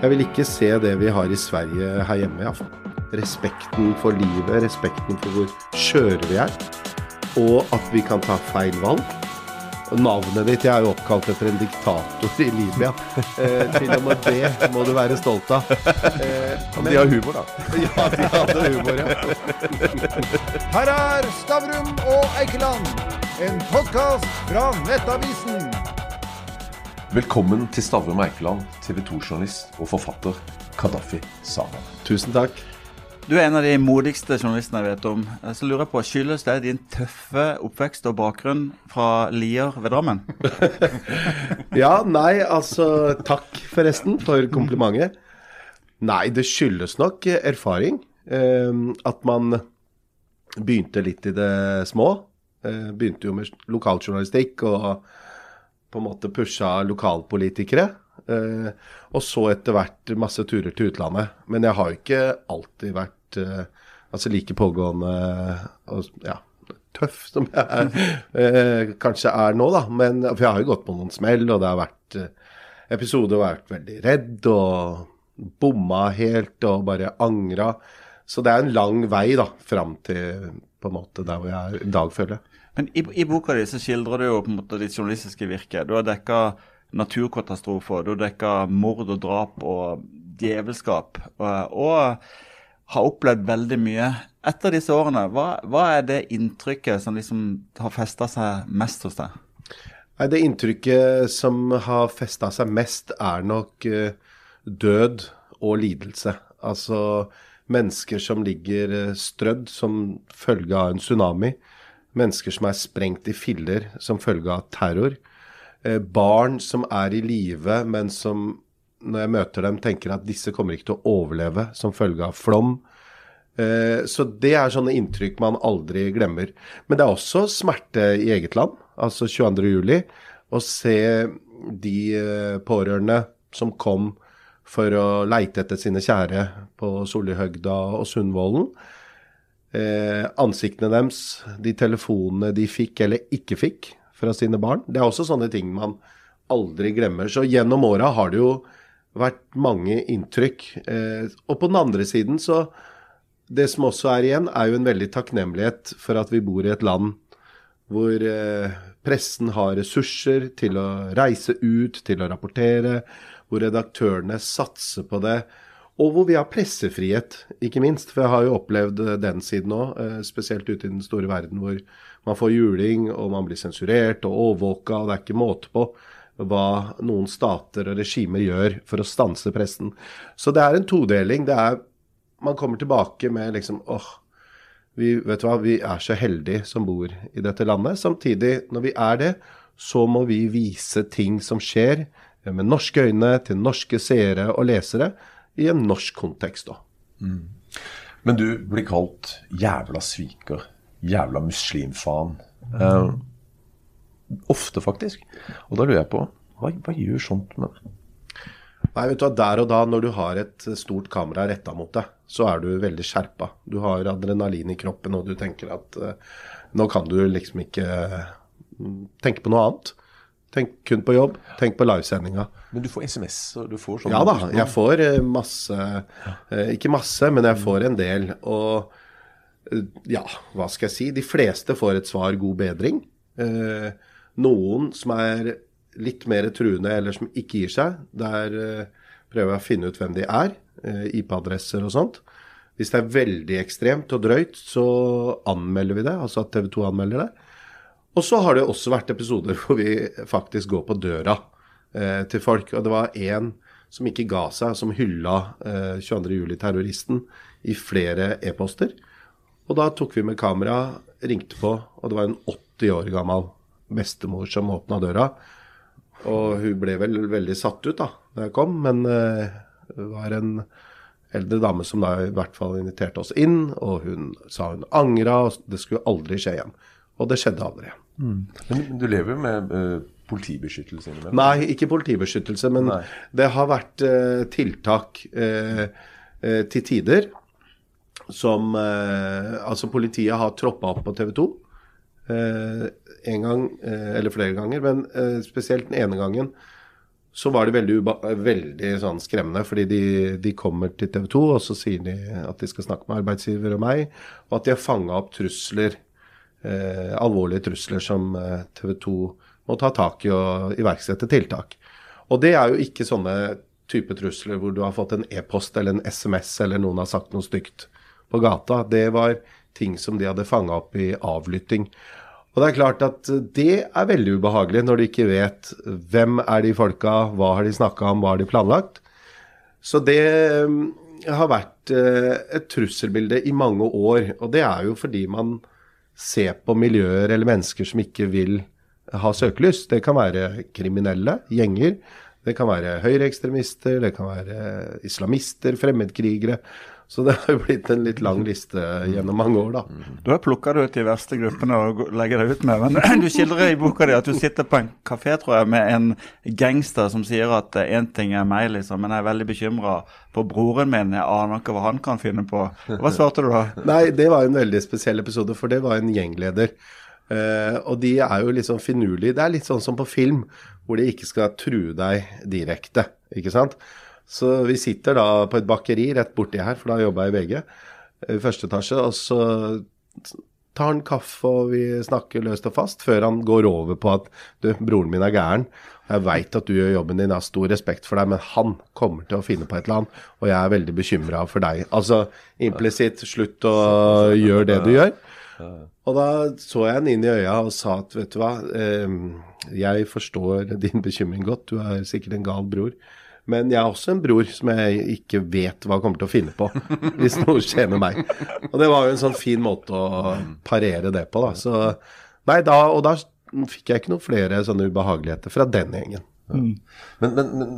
Jeg vil ikke se det vi har i Sverige her hjemme, iallfall. Respekten for livet, respekten for hvor skjøre vi er. Og at vi kan ta feil valg. Navnet ditt Jeg er jo oppkalt etter en diktator i Libya. Eh, til og med det må du være stolt av. Eh, Men de har humor, da. ja, de hadde humor, ja. Her er Stavrum og Eikeland, en podkast fra Nettavisen. Velkommen til Stavrum Eikeland, TV 2-journalist og forfatter Kadafi Saman. Tusen takk. Du er en av de modigste journalistene jeg vet om. Så lurer jeg på, Skyldes det din tøffe oppvekst og bakgrunn fra Lier ved Drammen? Ja, nei, altså Takk forresten for komplimentet. Nei, det skyldes nok erfaring. Eh, at man begynte litt i det små. Eh, begynte jo med lokaljournalistikk og på en måte pusha lokalpolitikere. Eh, og så etter hvert masse turer til utlandet. Men jeg har jo ikke alltid vært eh, altså like pågående og ja, tøff som jeg eh, kanskje er nå, da. Men, for jeg har jo gått på noen smell, og det har vært eh, episoder hvor jeg har vært veldig redd og bomma helt og bare angra. Så det er en lang vei da, fram til på en måte der hvor jeg er i dag, føler jeg. Men i, i boka di så skildrer du jo på en måte ditt journalistiske virke. Du har dekka naturkatastrofer, du har dekka mord og drap og djevelskap. Og, og har opplevd veldig mye. Etter disse årene, hva, hva er det inntrykket som liksom har festa seg mest hos deg? Nei, Det inntrykket som har festa seg mest, er nok eh, død og lidelse. Altså mennesker som ligger eh, strødd som følge av en tsunami. Mennesker som er sprengt i filler som følge av terror. Eh, barn som er i live, men som når jeg møter dem, tenker at disse kommer ikke til å overleve som følge av flom. Eh, Så det er sånne inntrykk man aldri glemmer. Men det er også smerte i eget land, altså 22.07. Å se de eh, pårørende som kom for å leite etter sine kjære på Solihøgda og Sundvolden. Eh, ansiktene deres, de telefonene de fikk eller ikke fikk fra sine barn. Det er også sånne ting man aldri glemmer. Så gjennom åra har det jo vært mange inntrykk. Eh, og på den andre siden så Det som også er igjen, er jo en veldig takknemlighet for at vi bor i et land hvor eh, pressen har ressurser til å reise ut, til å rapportere, hvor redaktørene satser på det. Og hvor vi har pressefrihet, ikke minst. For jeg har jo opplevd eh, den siden òg, eh, spesielt ute i den store verden hvor man får juling og man blir sensurert og overvåka, og det er ikke måte på hva noen stater og regimer gjør for å stanse pressen. Så det er en todeling. Det er Man kommer tilbake med liksom åh, vi, vet du hva, vi er så heldige som bor i dette landet. Samtidig, når vi er det, så må vi vise ting som skjer med norske øyne til norske seere og lesere i en norsk kontekst òg. Men du blir kalt jævla sviker. Jævla muslimfaen. Eh, ofte, faktisk. Og da lurer jeg på hva, hva gjør sånt med deg? Nei, vet du hva, Der og da, når du har et stort kamera retta mot deg, så er du veldig skjerpa. Du har adrenalin i kroppen, og du tenker at eh, nå kan du liksom ikke mm, tenke på noe annet. Tenk kun på jobb. Tenk på livesendinga. Men du får SMS, du får sånn Ja da, jeg får eh, masse eh, Ikke masse, men jeg får en del. Og eh, ja, hva skal jeg si? De fleste får et svar god bedring. Noen som er litt mer truende, eller som ikke gir seg, der prøver jeg å finne ut hvem de er. IP-adresser og sånt. Hvis det er veldig ekstremt og drøyt, så anmelder vi det. Altså at TV 2 anmelder det. Og så har det også vært episoder hvor vi faktisk går på døra eh, til folk. Og det var én som ikke ga seg, som hylla eh, 22.07-terroristen i flere e-poster. Og da tok vi med kamera, ringte på, og det var en 80 år gammel bestemor som åpna døra. Og hun ble vel veldig satt ut da da jeg kom, men eh, det var en eldre dame som da i hvert fall inviterte oss inn, og hun sa hun angra, og det skulle aldri skje igjen. Og det skjedde aldri. Men du lever jo med uh, politibeskyttelse innimellom? Nei, ikke politibeskyttelse, men Nei. det har vært uh, tiltak uh, til tider som Altså, politiet har troppa opp på TV 2 eh, en gang, eller flere ganger, men spesielt den ene gangen så var det veldig, veldig sånn skremmende, fordi de, de kommer til TV 2, og så sier de at de skal snakke med arbeidsgiver og meg, og at de har fanga opp trusler, eh, alvorlige trusler som eh, TV 2 må ta tak i og iverksette tiltak. Og det er jo ikke sånne type trusler hvor du har fått en e-post eller en SMS eller noen har sagt noe stygt på gata. Det var ting som de hadde fanga opp i avlytting. Og det er klart at det er veldig ubehagelig når du ikke vet hvem er de folka, hva har de snakka om, hva har de planlagt. Så det mm, har vært eh, et trusselbilde i mange år. Og det er jo fordi man ser på miljøer eller mennesker som ikke vil ha søkelys. Det kan være kriminelle, gjenger. Det kan være høyreekstremister, det kan være islamister, fremmedkrigere. Så det har jo blitt en litt lang liste gjennom mange år, da. Du har plukka det ut de verste gruppene og legger det ut med. Men du skildrer i boka di at du sitter på en kafé tror jeg, med en gangster som sier at én ting er meg, liksom, men jeg er veldig bekymra for broren min. Jeg aner ikke hva han kan finne på. Hva svarte du da? Nei, det var en veldig spesiell episode, for det var en gjengleder. Uh, og de er jo litt sånn finurlige. Det er litt sånn som på film, hvor de ikke skal true deg direkte. ikke sant? Så vi sitter da på et bakeri rett borti her, for da jobba jeg i VG, i første etasje. Og så tar han kaffe, og vi snakker løst og fast, før han går over på at du, broren min er gæren. Jeg veit at du gjør jobben din, jeg har stor respekt for deg, men han kommer til å finne på et eller annet, og jeg er veldig bekymra for deg. Altså implisitt, slutt å gjøre det du gjør. Og da så jeg han inn i øya og sa at vet du hva, eh, jeg forstår din bekymring godt, du er sikkert en gal bror. Men jeg har også en bror som jeg ikke vet hva kommer til å finne på hvis noe skjer med meg. Og det var jo en sånn fin måte å parere det på, da. Så nei, da, og da fikk jeg ikke noen flere sånne ubehageligheter fra den gjengen. Ja. Men, men, men,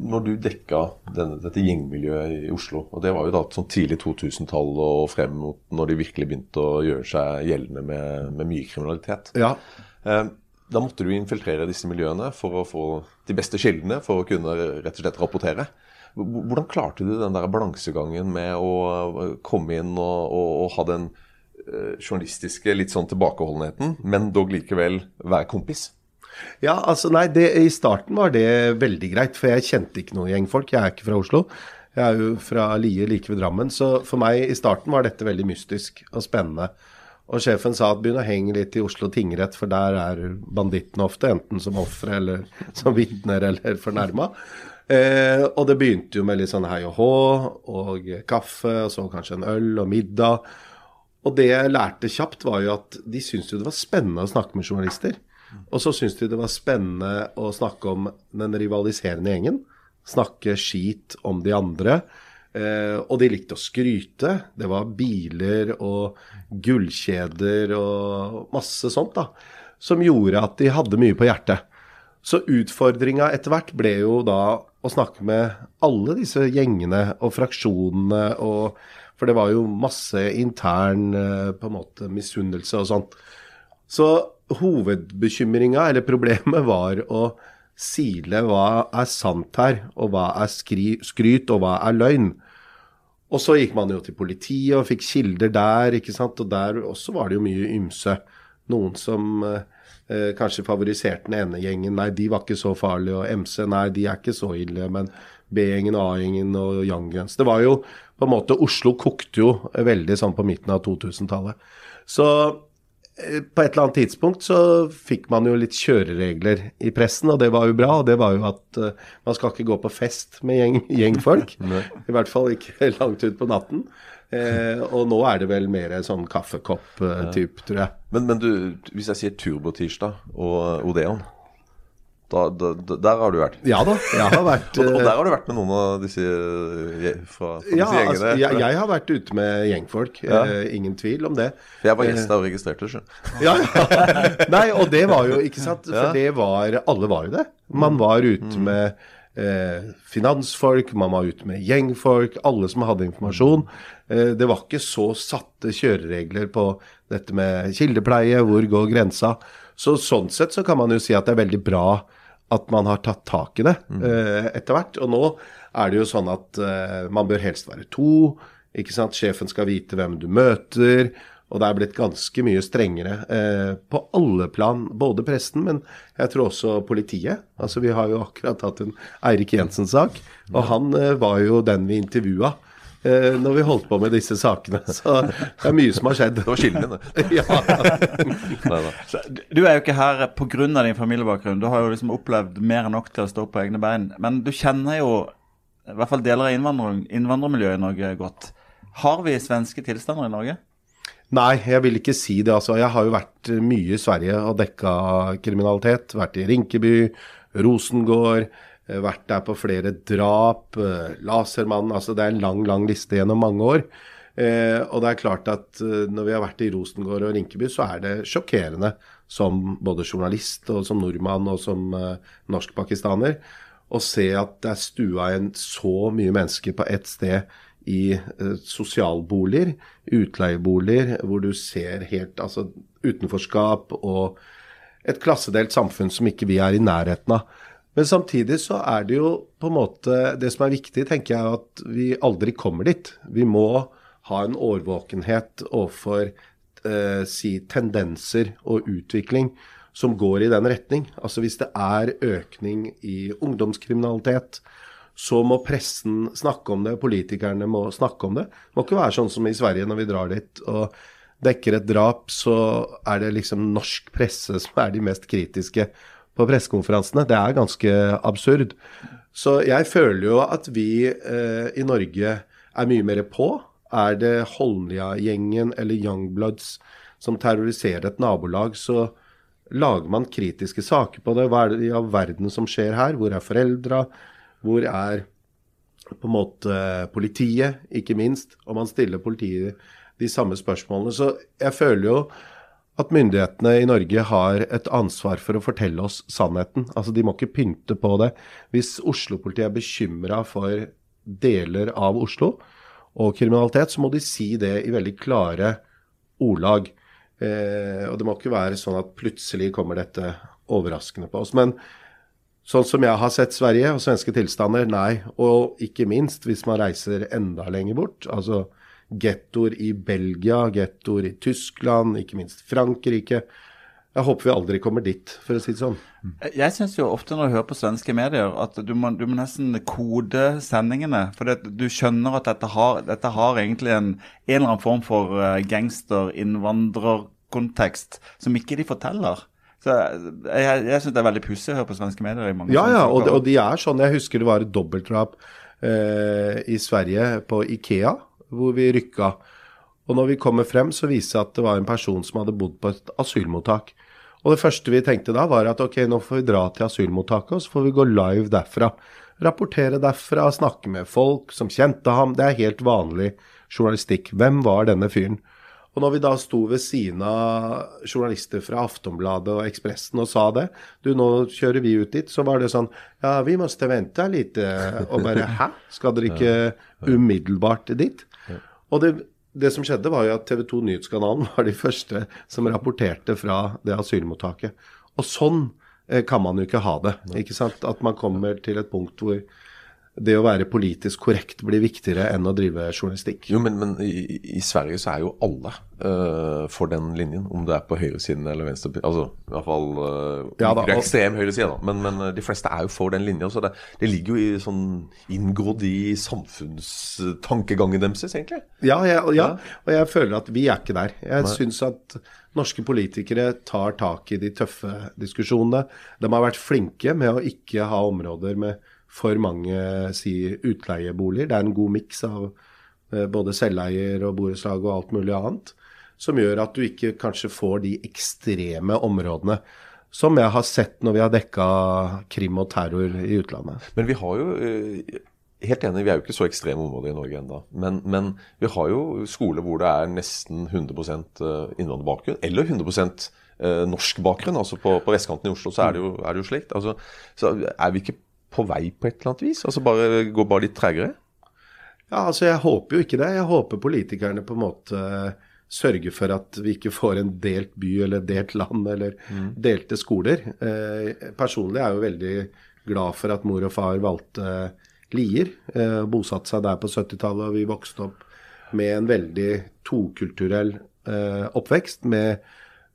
når du dekka denne, dette gjengmiljøet i Oslo, og det var jo da sånn tidlig 2000-tall og frem mot når de virkelig begynte å gjøre seg gjeldende med, med mye kriminalitet. Ja. Eh, da måtte du infiltrere disse miljøene for å få de beste kildene for å kunne rett og slett rapportere. Hvordan klarte du den der balansegangen med å komme inn og, og, og ha den uh, journalistiske litt sånn tilbakeholdenheten, men dog likevel være kompis? Ja, altså nei, det, I starten var det veldig greit, for jeg kjente ikke noen gjengfolk. Jeg er ikke fra Oslo. Jeg er jo fra Lier like ved Drammen. Så for meg i starten var dette veldig mystisk og spennende. Og sjefen sa at begynn å henge litt i Oslo tingrett, for der er bandittene ofte, enten som ofre eller som vitner eller fornærma. Eh, og det begynte jo med litt sånn hei og hå og kaffe, og så kanskje en øl og middag. Og det jeg lærte kjapt, var jo at de syntes jo det var spennende å snakke med journalister. Og så syntes de det var spennende å snakke om den rivaliserende gjengen. Snakke skit om de andre. Eh, og de likte å skryte. Det var biler og gullkjeder og masse sånt da, som gjorde at de hadde mye på hjertet. Så utfordringa etter hvert ble jo da å snakke med alle disse gjengene og fraksjonene og For det var jo masse intern eh, på en måte misunnelse og sånt. Så hovedbekymringa, eller problemet, var å sile hva er sant her, og hva er skry, skryt, og hva er løgn. Og så gikk man jo til politiet og fikk kilder der, ikke sant. Og der også var det jo mye ymse. Noen som eh, kanskje favoriserte den ene gjengen. Nei, de var ikke så farlige. Og MC, nei, de er ikke så ille. Men B-gjengen, A-gjengen og Young Guns. Det var jo på en måte Oslo kokte jo veldig sånn på midten av 2000-tallet. Så Eh, på et eller annet tidspunkt så fikk man jo litt kjøreregler i pressen, og det var jo bra. Og det var jo at uh, man skal ikke gå på fest med gjeng, gjengfolk. I hvert fall ikke langt ut på natten. Eh, og nå er det vel mer sånn kaffekopp-type, uh, tror jeg. Men, men du, hvis jeg sier Turbotirsdag og Odeon da, da, der har du vært? Ja da, jeg har vært og, og, der har du vært med noen av disse eh, fra, fra ja, disse gjengene? Altså, jeg, jeg, har vært ute med gjengfolk, ja. uh, ingen tvil om det. For jeg var gjest og registrerte det, ja, ja. Nei, og det var jo, ikke sant, for det var Alle var jo det. Man var ute mm. med uh, finansfolk, man var ute med gjengfolk, alle som hadde informasjon. Uh, det var ikke så satte kjøreregler på dette med kildepleie, hvor går grensa. Så sånn sett så kan man jo si at det er veldig bra at man har tatt tak i det uh, etter hvert. Og nå er det jo sånn at uh, man bør helst være to. ikke sant? Sjefen skal vite hvem du møter. Og det er blitt ganske mye strengere eh, på alle plan. Både presten, men jeg tror også politiet. Altså Vi har jo akkurat hatt en Eirik Jensen-sak, og han eh, var jo den vi intervjua. Eh, når vi holdt på med disse sakene. Så det er mye som har skjedd. Det var skillelinjen, det. ja. Så du- er jo ikke her pga. din familiebakgrunn. Du har jo liksom opplevd mer enn nok til å stå på egne bein. Men du kjenner jo i hvert fall deler av innvandrer, innvandrermiljøet i Norge godt. Har vi svenske tilstander i Norge? Nei, jeg vil ikke si det. altså. Jeg har jo vært mye i Sverige og dekka kriminalitet. Vært i Rinkeby, Rosengård, vært der på flere drap. eh, Lasermannen. Altså det er en lang, lang liste gjennom mange år. Eh, og det er klart at eh, når vi har vært i Rosengård og Rinkeby, så er det sjokkerende som både journalist og som nordmann og som eh, norsk-pakistaner å se at det er stua inn så mye mennesker på ett sted i eh, sosialboliger, utleieboliger, hvor du ser helt altså utenforskap og et klassedelt samfunn som ikke vi er i nærheten av. Men samtidig så er det jo på en måte Det som er viktig, tenker jeg, at vi aldri kommer dit. Vi må ha en årvåkenhet overfor eh, si tendenser og utvikling som går i den retning. Altså hvis det er økning i ungdomskriminalitet, så må pressen snakke om det, politikerne må snakke om det. Det må ikke være sånn som i Sverige når vi drar dit og dekker et drap, så er det liksom norsk presse som er de mest kritiske på pressekonferansene. Det er ganske absurd. Så jeg føler jo at vi eh, i Norge er mye mer på. Er det Holmlia-gjengen eller Youngbloods som terroriserer et nabolag, så lager man kritiske saker på det. Hva er det i all verden som skjer her? Hvor er foreldra? Hvor er på en måte politiet, ikke minst? Og man stiller politiet de samme spørsmålene. Så jeg føler jo at myndighetene i Norge har et ansvar for å fortelle oss sannheten. Altså De må ikke pynte på det. Hvis Oslo-politiet er bekymra for deler av Oslo og kriminalitet, så må de si det i veldig klare ordlag. Eh, og det må ikke være sånn at plutselig kommer dette overraskende på oss. Men sånn som jeg har sett Sverige og svenske tilstander, nei. Og ikke minst hvis man reiser enda lenger bort. altså Gettoer i Belgia, gettoer i Tyskland, ikke minst Frankrike. Jeg håper vi aldri kommer dit, for å si det sånn. Jeg syns jo ofte når jeg hører på svenske medier, at du må, du må nesten kode sendingene. For det, du skjønner at dette har, dette har egentlig en, en eller annen form for uh, gangster-innvandrerkontekst som ikke de forteller. Så jeg, jeg, jeg syns det er veldig pussig å høre på svenske medier. i mange Ja, ja, og, de, og de er sånn. Jeg husker det var et dobbeltdrap eh, i Sverige på Ikea, hvor vi rykka. Og når vi kommer frem, så viser det seg at det var en person som hadde bodd på et asylmottak. Og det første vi tenkte da, var at ok, nå får vi dra til asylmottaket, og så får vi gå live derfra. Rapportere derfra, snakke med folk som kjente ham. Det er helt vanlig journalistikk. Hvem var denne fyren? Og når vi da sto ved siden av journalister fra Aftonbladet og Ekspressen og sa det, du nå kjører vi ut dit, så var det sånn ja, vi måtte vente litt. Og bare hæ, skal dere ikke umiddelbart dit? Og det, det som skjedde, var jo at TV 2 Nyhetskanalen var de første som rapporterte fra det asylmottaket. Og sånn eh, kan man jo ikke ha det. ikke sant? At man kommer til et punkt hvor det å være politisk korrekt blir viktigere enn å drive journalistikk. Jo, men, men i, i Sverige så er jo alle uh, for den linjen, om det er på høyresiden eller venstre Altså i hvert fall uh, Ja da, ekstrem høyreside, da. Men, men øh, de fleste er jo for den linja. Så det, det ligger jo i sånn inngrodd i samfunnstankegangen deres, egentlig. Ja, jeg, ja, og jeg føler at vi er ikke der. Jeg syns at norske politikere tar tak i de tøffe diskusjonene. De har vært flinke med å ikke ha områder med for mange si, utleieboliger. Det er en god miks av eh, både selveier og borettslag og alt mulig annet. Som gjør at du ikke kanskje får de ekstreme områdene som jeg har sett når vi har dekka krim og terror i utlandet. Men vi har jo øh, Helt enig, vi er jo ikke så ekstreme områder i Norge ennå. Men, men vi har jo skoler hvor det er nesten 100% innvandrerbakgrunn, eller 100 eh, norsk bakgrunn. altså På, på vestkanten i Oslo så er det jo, er det jo slikt. Altså, så er vi ikke på vei på et eller annet vis? Altså bare Går bare litt tregere? Ja, altså Jeg håper jo ikke det. Jeg håper politikerne på en måte sørger for at vi ikke får en delt by eller delt land eller delte skoler. Eh, personlig er jeg jo veldig glad for at mor og far valgte Lier. Eh, bosatte seg der på 70-tallet, og vi vokste opp med en veldig tokulturell eh, oppvekst med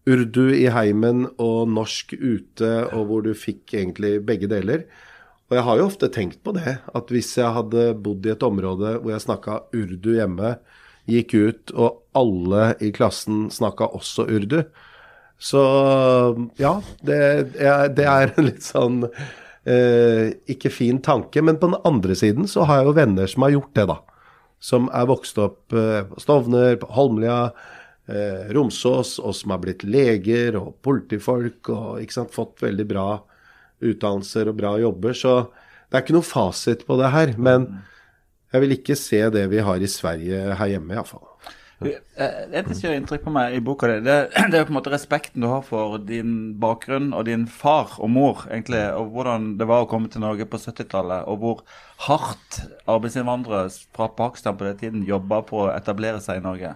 urdu i heimen og norsk ute, og hvor du fikk egentlig begge deler. Og jeg har jo ofte tenkt på det, at hvis jeg hadde bodd i et område hvor jeg snakka urdu hjemme, gikk ut, og alle i klassen snakka også urdu, så ja, det, er- det er en litt sånn eh, ikke fin tanke. Men på den andre siden så har jeg jo venner som har gjort det, da. Som er vokst opp eh, på Stovner, på Holmlia, eh, Romsås, og som har blitt leger og politifolk og ikke sant, fått veldig bra utdannelser og bra jobber. Så det er ikke noe fasit på det her. Men jeg vil ikke se det vi har i Sverige her hjemme, iallfall. Eh, Det som gjør inntrykk på meg i boka di, det, det er på en måte respekten du har for din bakgrunn og din far og mor, egentlig, og hvordan det var å komme til Norge på 70-tallet, og hvor hardt arbeidsinnvandrere fra Pakistan på den tiden jobba på å etablere seg i Norge.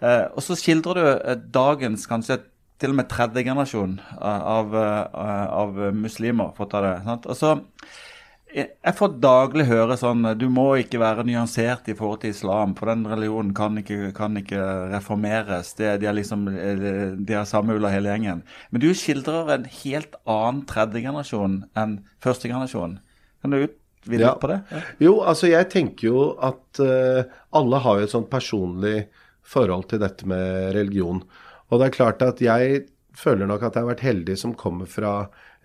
Eh, og så skildrer du eh, dagens kanskje til og med tredje generasjon eh, av, eh, av muslimer, for å ta det. Sant? Og så jeg får daglig høre sånn Du må ikke være nyansert i forhold til islam, for den religionen kan ikke, kan ikke reformeres. Det, de er liksom eh, De er samme ulla hele gjengen. Men du skildrer en helt annen tredjegenerasjon enn førstegenerasjon. Kan du utvide Ja. på det? Ja. Jo, altså jeg tenker jo at uh, alle har jo et sånt personlig forhold til dette med religion. Og det er klart at jeg føler nok at jeg har vært heldig som kommer fra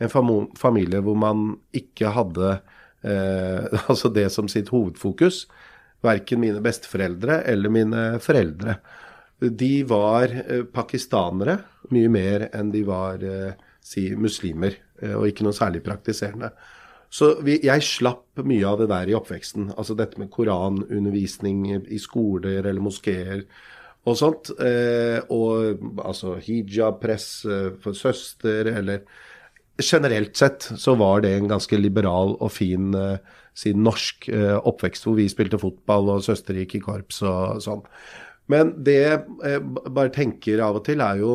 en familie hvor man ikke hadde eh, altså det som sitt hovedfokus. Verken mine besteforeldre eller mine foreldre. De var eh, pakistanere mye mer enn de var eh, si muslimer, eh, og ikke noe særlig praktiserende. Så vi, jeg slapp mye av det der i oppveksten. Altså dette med koranundervisning i skoler eller moskeer og sånt. Eh, og altså hijab-press eh, for søster, eller Generelt sett så var det en ganske liberal og fin eh, si norsk oppvekst, hvor vi spilte fotball og søster gikk i korps og sånn. Men det jeg bare tenker av og til, er jo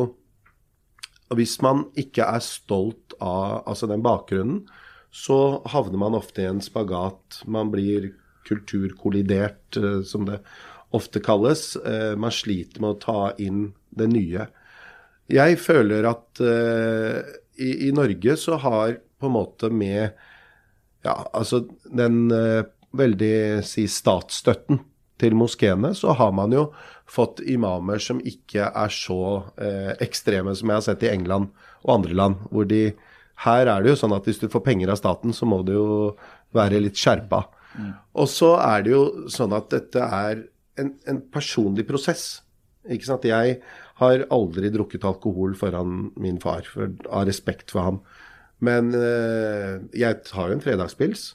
hvis man ikke er stolt av altså den bakgrunnen, så havner man ofte i en spagat. Man blir kulturkollidert, som det ofte kalles. Eh, Man sliter med å ta inn det nye. Jeg føler at eh, i, i Norge så har på en måte med ja, altså den eh, veldig si statsstøtten til moskeene, så har man jo fått imamer som ikke er så eh, ekstreme som jeg har sett i England og andre land. hvor de, Her er det jo sånn at hvis du får penger av staten, så må du jo være litt skjerpa. Og så er det jo sånn at dette er en, en personlig prosess. Ikke sant? Jeg har aldri drukket alkohol foran min far for, av respekt for ham. Men eh, jeg tar jo en fredagspils,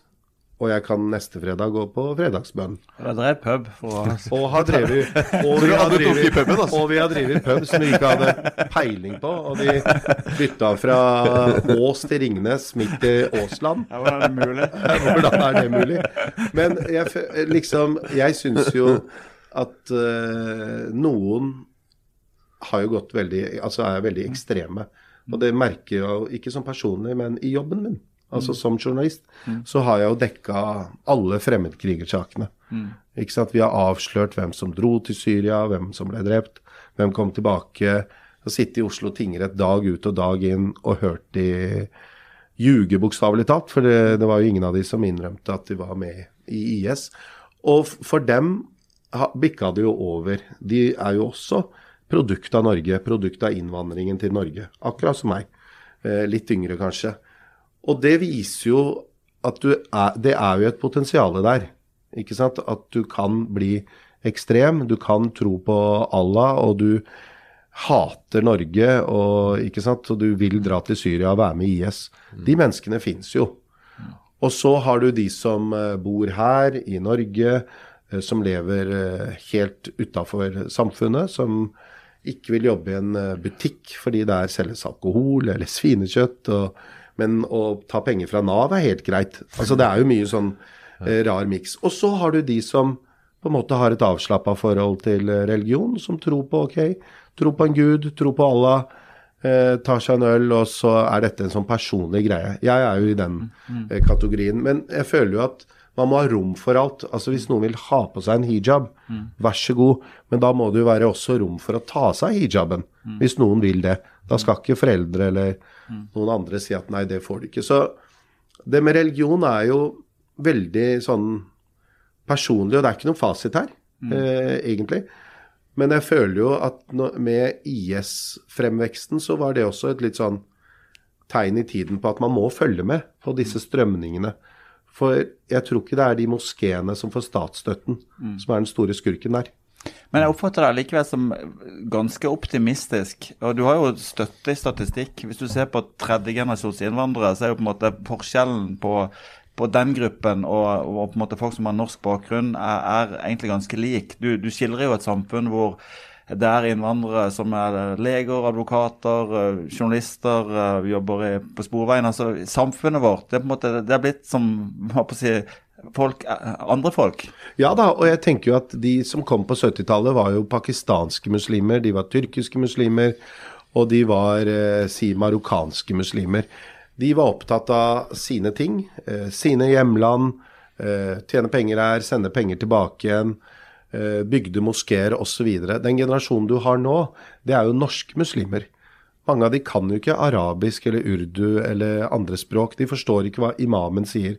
og jeg kan neste fredag gå på fredagsbønn. Og et pub for Og har drevet og vi har drevet, og vi har drevet pub som vi ikke hadde peiling på. Og vi bytta fra Ås til Ringnes midt i Åsland. Ja, Hvordan er det mulig? Hvordan er det mulig? Men jeg, liksom, jeg syns jo at uh, noen har jo gått veldig Altså er veldig ekstreme. Og det merker jeg jo ikke som personlig, men i jobben min. Altså som journalist så har jeg jo dekka alle fremmedkrigersakene. Ikke sant? Vi har avslørt hvem som dro til Syria, hvem som ble drept, hvem kom tilbake. Å sitte i Oslo tingrett dag ut og dag inn og hørt de ljuge, bokstavelig talt. For det, det var jo ingen av de som innrømte at de var med i IS. Og for dem bikka det jo over. De er jo også produkt av Norge, produkt av innvandringen til Norge. Akkurat som meg. Eh, litt yngre, kanskje. Og det viser jo at du er, det er jo et potensial der. Ikke sant? At du kan bli ekstrem, du kan tro på Allah, og du hater Norge, og, ikke sant? og du vil dra til Syria og være med i IS. De menneskene fins jo. Og så har du de som eh, bor her i Norge, eh, som lever eh, helt utafor samfunnet, som ikke vil jobbe i en butikk fordi der selges alkohol eller svinekjøtt. Og, men å ta penger fra Nav er helt greit. Altså Det er jo mye sånn eh, rar miks. Og så har du de som på en måte har et avslappa forhold til eh, religion, som tror på ok, tror på en gud, tror på Allah, eh, tar seg en øl, og så er dette en sånn personlig greie. Jeg er jo i den eh, kategorien. Men jeg føler jo at Man må ha rom for alt. Altså Hvis noen vil ha på seg en hijab, vær så god. Men da må det jo være også rom for å ta av seg hijaben, hvis noen vil det. Da skal ikke foreldre eller noen andre si at nei, det får du ikke. Så det med religion er jo veldig sånn personlig, og det er ikke noen fasit her, eh, egentlig. Men jeg føler jo at med IS-fremveksten så var det også et litt sånn tegn i tiden på at man må følge med på disse strømningene. For jeg tror ikke det er de moskeene som får statsstøtten, som er den store skurken der. Men jeg oppfatter deg likevel som ganske optimistisk. Og du har jo støtte i statistikk. Hvis du ser på tredjegenerasjons innvandrere, så er jo på en måte forskjellen på, på den gruppen og, og på en måte folk som har norsk bakgrunn, er, er egentlig ganske lik. Du, du skildrer jo et samfunn hvor det er innvandrere som er leger, advokater, eh, journalister, eh, jobber på Sporveien. Altså, samfunnet vårt det er, på en måte, det er blitt som hva på å si, folk, eh, andre folk. Ja da, og jeg tenker jo at de som kom på 70-tallet var jo pakistanske muslimer, de var tyrkiske muslimer, og de var eh, si marokkanske muslimer. De var opptatt av sine ting, eh, sine hjemland, tjene penger her, sende penger tilbake igjen, bygde moskeer osv. Den generasjonen du har nå, det er jo norske muslimer. Mange av de kan jo ikke arabisk eller urdu eller andre språk. De forstår ikke hva imamen sier.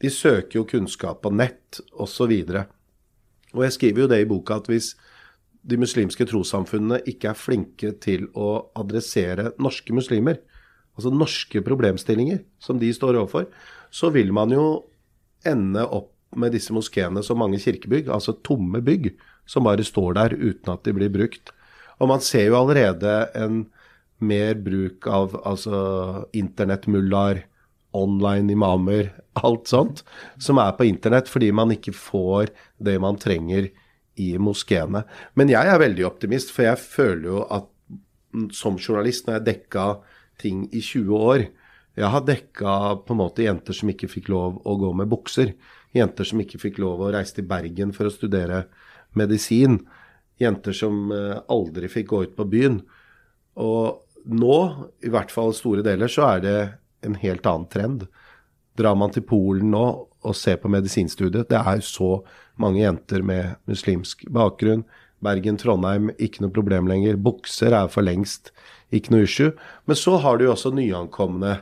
De søker jo kunnskap på nett osv. Og jeg skriver jo det i boka at hvis de muslimske trossamfunnene ikke er flinke til å adressere norske muslimer, altså norske problemstillinger som de står overfor, så vil man jo ende opp med disse moskeene som mange kirkebygg, altså tomme bygg, som bare står der uten at de blir brukt. Og man ser jo allerede en mer bruk av altså internettmullaer, online imamer, alt sånt, som er på internett fordi man ikke får det man trenger i moskeene. Men jeg er veldig optimist, for jeg føler jo at som journalist, når jeg dekka ting i 20 år Jeg har dekka på en måte jenter som ikke fikk lov å gå med bukser. Jenter som ikke fikk lov å reise til Bergen for å studere medisin. Jenter som eh, aldri fikk gå ut på byen. Og nå, i hvert fall store deler, så er det en helt annen trend. Drar man til Polen nå og ser på medisinstudiet, det er så mange jenter med muslimsk bakgrunn. Bergen, Trondheim, ikke noe problem lenger. Bukser er for lengst ikke noe issue. Men så har du jo også nyankomne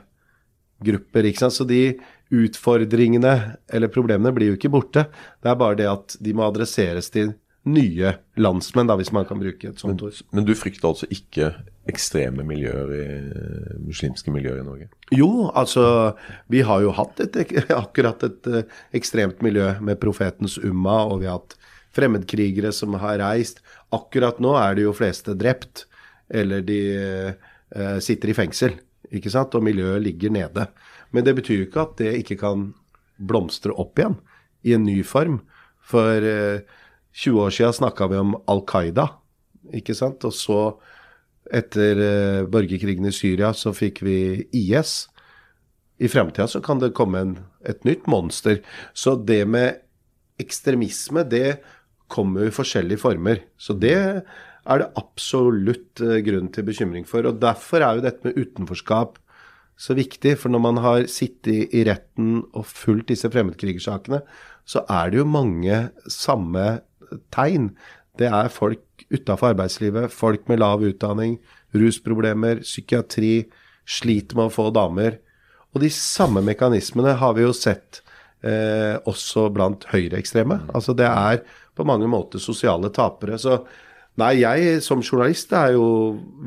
grupper, ikke sant. Så de utfordringene eller problemene blir jo ikke borte. Det er bare det at de må adresseres til nye landsmenn, da, hvis man kan bruke et sånt ord. Men du frykter altså ikke ekstreme miljøer i muslimske miljøer i Norge? Jo, altså vi har jo hatt et, akkurat et eh, ekstremt miljø med profetens umma, og vi har hatt fremmedkrigere som har reist. Akkurat nå er de jo fleste drept, eller de eh, sitter i fengsel, ikke sant, og miljøet ligger nede. Men det betyr jo ikke at det ikke kan blomstre opp igjen i en ny form. For eh, 20 år siden snakka vi om Al Qaida, ikke sant. Og så, etter eh, borgerkrigen i Syria, så fikk vi IS. I fremtida så kan det komme en, et nytt monster. Så det med ekstremisme, det kommer i forskjellige former. Så det er det absolutt eh, grunn til bekymring for. Og derfor er jo dette med utenforskap så viktig. For når man har sittet i retten og fulgt disse fremmedkrigersakene, så er det jo mange samme tegn. Det er folk utafor arbeidslivet, folk med lav utdanning, rusproblemer, psykiatri, sliter med å få damer. Og de samme mekanismene har vi jo sett eh, også blant høyreekstreme. Altså det er på mange måter sosiale tapere. Så nei, jeg som journalist er jo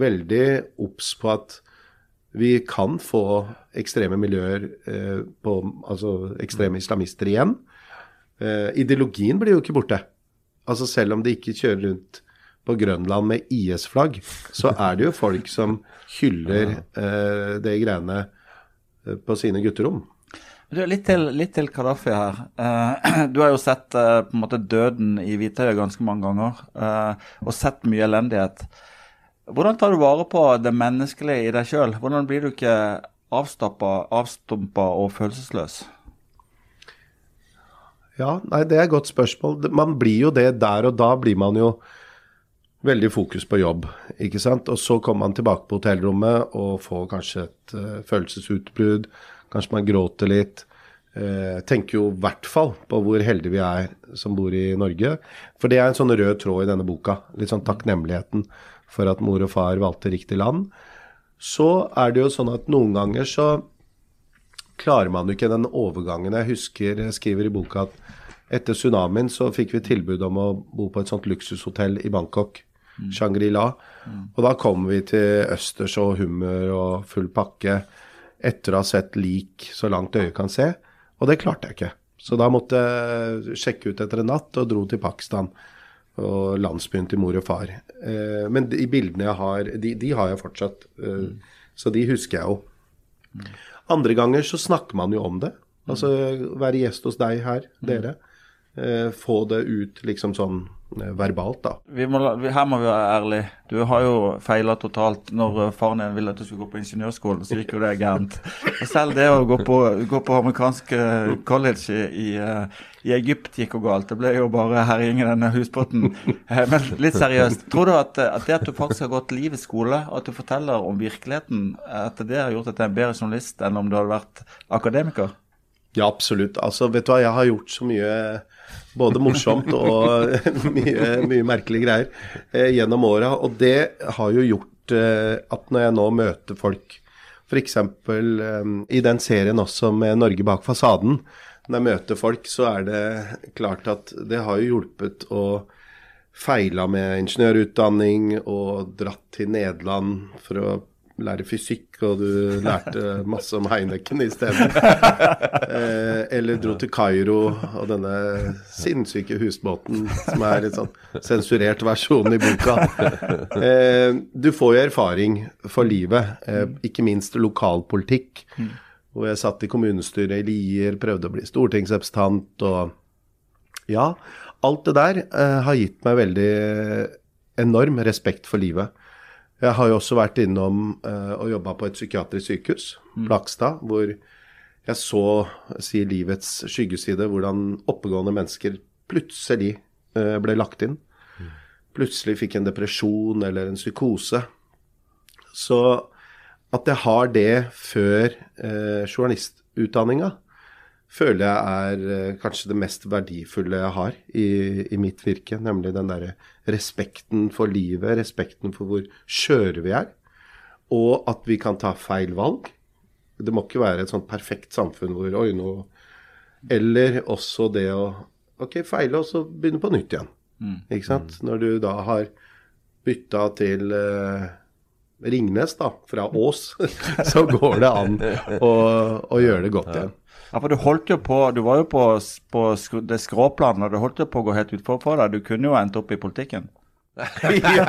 veldig obs på at vi kan få ekstreme miljøer, eh, på, altså ekstreme islamister igjen. Eh, ideologien blir jo ikke borte. Altså Selv om de ikke kjører rundt på Grønland med IS-flagg, så er det jo folk som hyller eh, det greiene eh, på sine gutterom. Du, litt, til, litt til Kadafi her. Uh, du har jo sett uh, på en måte døden i Hvitøyet ganske mange ganger, uh, og sett mye elendighet. Hvordan tar du vare på det menneskelige i deg sjøl? Hvordan blir du ikke avstumpa og følelsesløs? Ja, nei, det er et godt spørsmål. Man blir jo det der og da blir man jo veldig fokus på jobb, ikke sant. Og så kommer man tilbake på hotellrommet og får kanskje et uh, følelsesutbrudd. Kanskje man gråter litt. Uh, tenker jo i hvert fall på hvor heldige vi er som bor i Norge. For det er en sånn rød tråd i denne boka. Litt sånn takknemligheten for at mor og far valgte riktig land. Så er det jo sånn at noen ganger så klarer man jo ikke den overgangen. Jeg husker jeg skriver i boka at etter tsunamien så fikk vi tilbud om å bo på et sånt luksushotell i Bangkok. Shangri-La. Og da kom vi til østers og hummer og full pakke etter å ha sett lik så langt øyet kan se. Og det klarte jeg ikke. Så da måtte jeg sjekke ut etter en natt og dro til Pakistan. Og landsbyen til mor og far. Eh, men de bildene jeg har, de, de har jeg fortsatt. Eh, så de husker jeg jo. Andre ganger så snakker man jo om det. Altså være gjest hos deg her, dere. Eh, få det ut liksom sånn verbalt, da. Vi må, her må vi være ærlige. Du har jo feila totalt. Når eh, faren din ville at du skulle gå på ingeniørskolen, så gikk jo det gærent. Selv det å gå på, gå på amerikansk eh, college i, i, eh, Egypt gikk jo galt. Det ble jo bare herjing i denne husbåten. Eh, Men litt seriøst. Tror du at, eh, at det at du faktisk har gått liv i skole, og at du forteller om virkeligheten, at det har gjort at du er en bedre journalist enn om du hadde vært akademiker? Ja, absolutt. Altså, vet du hva, jeg har gjort så mye både morsomt og mye, mye merkelige greier eh, gjennom åra. Og det har jo gjort eh, at når jeg nå møter folk, f.eks. Eh, i den serien også med Norge bak fasaden, når jeg møter folk, så er det klart at det har jo hjulpet å feila med ingeniørutdanning og dratt til Nederland for å lære fysikk, og du lærte masse om Heineken i stedet. Eh, eller dro til Kairo og denne sinnssyke husbåten, som er en sånn sensurert versjon i boka. Eh, du får jo erfaring for livet, eh, ikke minst lokalpolitikk. Hvor jeg satt i kommunestyret i Lier, prøvde å bli stortingsrepresentant og Ja, alt det der har gitt meg veldig enorm respekt for livet. Jeg har jo også vært innom uh, og jobba på et psykiatrisk sykehus, Blakstad, hvor jeg så si livets skyggeside, hvordan oppegående mennesker plutselig uh, ble lagt inn. Plutselig fikk en depresjon eller en psykose. Så at jeg har det før uh, journalistutdanninga, føler jeg er eh, kanskje det mest verdifulle jeg har i, i mitt virke. Nemlig den derre respekten for livet, respekten for hvor skjøre vi er. Og at vi kan ta feil valg. Det må ikke være et sånt perfekt samfunn hvor oi, nå Eller også det å ok, feile og så begynne på nytt igjen. Ikke sant? Når du da har bytta til eh, Ringnes, da, fra Ås, så går det an å, å gjøre det godt igjen. Ja, for du holdt jo på, du var jo på, på det skråplanet, og du holdt jo på å gå helt utfor for deg. Du kunne jo endt opp i politikken. ja!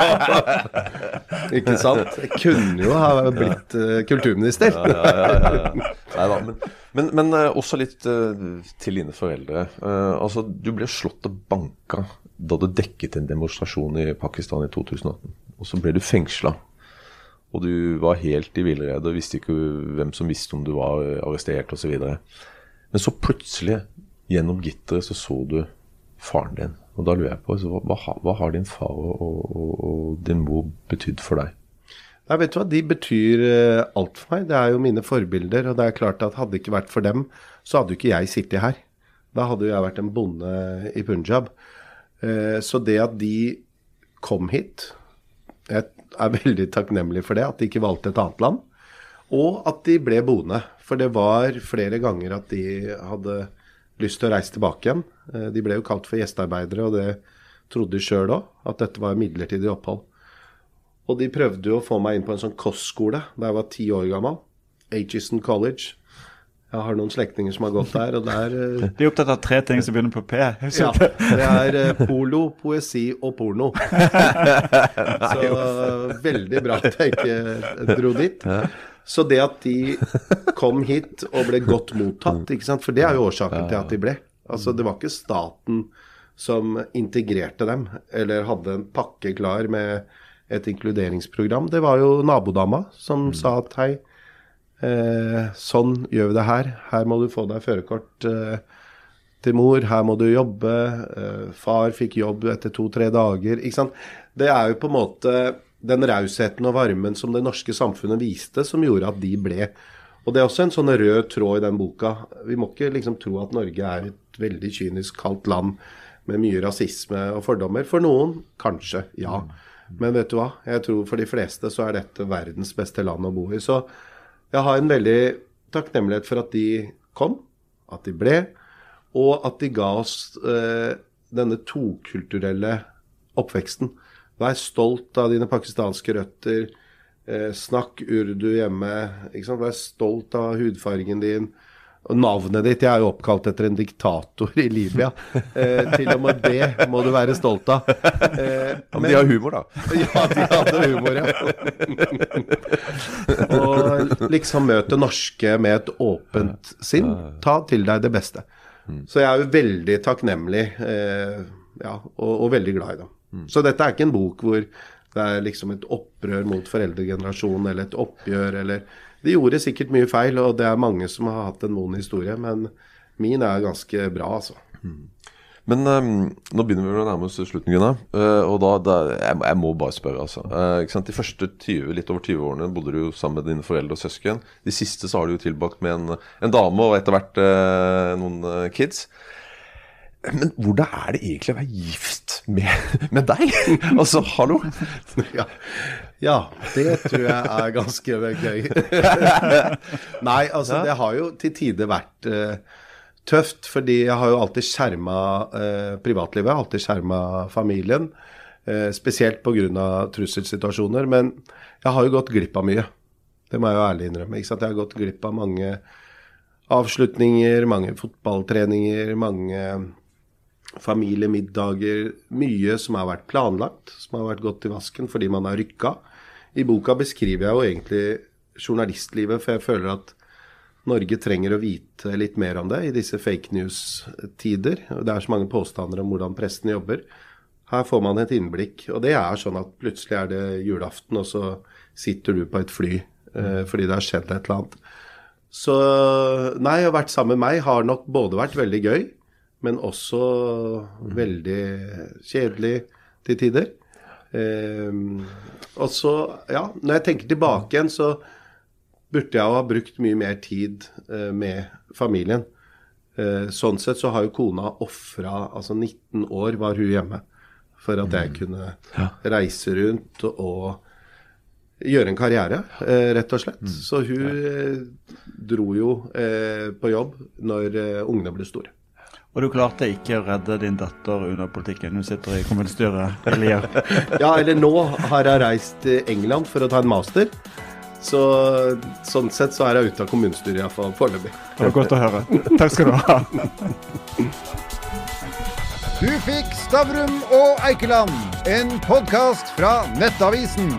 Ikke sant? Jeg kunne jo ha blitt uh, kulturminister. Neida, men, men, men eh, også litt uh, til dine foreldre. Uh, altså, Du ble slått og banka da du dekket en demonstrasjon i Pakistan i 2018. Og så ble du fengsla. Og du var helt i villrede og visste ikke hvem som visste om du var arrestert osv. Men så plutselig, gjennom gitteret, så så du faren din. Og da lurer jeg på, hva, hva, har- din far og, og, og din mor betydd for deg? Nei, vet du hva, De betyr eh, alt for meg. Det er jo mine forbilder. Og det er klart at hadde det ikke vært for dem, så hadde jo ikke jeg sittet her. Da hadde jo jeg vært en bonde i Punjab. Eh, Så det at de kom hit Jeg er veldig takknemlig for det, at de ikke valgte et annet land. Og at de ble boende. For det var flere ganger at de hadde lyst til å reise tilbake igjen. Eh, De ble jo kalt for gjestearbeidere, og det trodde de sjøl òg, at dette var midlertidig opphold. Og de prøvde jo å få meg inn på en sånn kostskole da jeg var ti år gammel. Aitchison College. Jeg har noen slektninger som har gått der, og der eh, De er opptatt av tre ting som begynner på P. ja, det er eh, polo, poesi og porno. Så veldig bra at jeg ikke dro dit. Så det at de kom hit og ble godt mottatt, ikke sant? for det er jo årsaken til at de ble. Altså Det var ikke staten som integrerte dem, eller hadde en pakke klar med et inkluderingsprogram. Det var jo nabodama som sa at hei, eh, sånn gjør vi det her. Her må du få deg førerkort. Eh, til mor, her må du jobbe. Eh, far fikk jobb etter to-tre dager. Ikke sant? Det er jo på en måte den rausheten og varmen som det norske samfunnet viste, som gjorde at de ble. Og det er også en sånn rød tråd i den boka. Vi må ikke liksom tro at Norge er et veldig kynisk kaldt land med mye rasisme og fordommer. For noen kanskje, ja. Men vet du hva? Jeg tror for de fleste så er dette verdens beste land å bo i. Så jeg har en veldig takknemlighet for at de kom, at de ble, og at de ga oss eh, denne tokulturelle oppveksten. Vær stolt av dine pakistanske røtter. Eh, snakk urdu hjemme. Vær stolt av hudfargen din. Og navnet ditt Jeg er jo oppkalt etter en diktator i Libya. Eh, til og med det må du være stolt av. Eh, men, de har humor, da. Ja, de hadde humor, ja. og liksom møte norske med et åpent sinn. Ta til deg det beste. Så jeg er jo veldig takknemlig eh, ja, og, og, veldig glad i dem. Så dette er ikke en bok hvor det er liksom et opprør mot foreldregenerasjonen eller et oppgjør eller de gjorde sikkert mye feil, og det er mange som har hatt en vond historie, men min er ganske bra, altså. Mm. Men um, nå begynner vi å nærme oss slutten, Gunnar. Uh, og da, da jeg, jeg, må bare spørre, altså. Uh, De første 20, litt over 20 årene bodde du jo sammen med dine foreldre og søsken. De siste så har du jo tilbake med en, en dame og etter hvert uh, noen kids. Men hvordan er det egentlig å være gift med, med deg? altså, hallo? Ja. Ja. det tror jeg er ganske gøy. Nei, altså, ja. det har jo til tider vært uh, tøft. Fordi jeg har jo alltid skjerma uh, privatlivet, alltid skjerma familien. Uh, spesielt pga. trusselsituasjoner. Men jeg har jo gått glipp av mye. Det må jeg jo ærlig innrømme. Ikke sant? Jeg har gått glipp av mange avslutninger, mange fotballtreninger, mange familiemiddager. Mye som har vært planlagt, som har vært gått i vasken fordi man har rykka. I boka beskriver jeg jo egentlig journalistlivet, for jeg føler at Norge trenger å vite litt mer om det i disse fake news-tider. Det er så mange påstander om hvordan presten jobber. Her får man et innblikk. Og det er sånn at plutselig er det julaften, og så sitter du på et fly eh, fordi det har skjedd et eller annet. Så nei, å ha vært sammen med meg har nok både vært veldig gøy, men også veldig kjedelig til tider. Um, og så, ja, når jeg tenker tilbake igjen, så burde jeg ha brukt mye mer tid uh, med familien. Uh, sånn sett så har jo kona ofra Altså 19 år var hun hjemme for at jeg mm. kunne reise rundt og gjøre en karriere, uh, rett og slett. Mm. Så hun dro jo på jobb når ungene ble store. Og du klarte ikke å redde din datter under politikken. Hun sitter i kommunestyret i Lier. ja, eller nå har jeg reist til England for å ta en master. Så sånn sett så er jeg ute av kommunestyret iallfall foreløpig. Det var godt å høre. Takk skal du ha. Du fikk Stavrum og Eikeland, en podkast fra Nettavisen.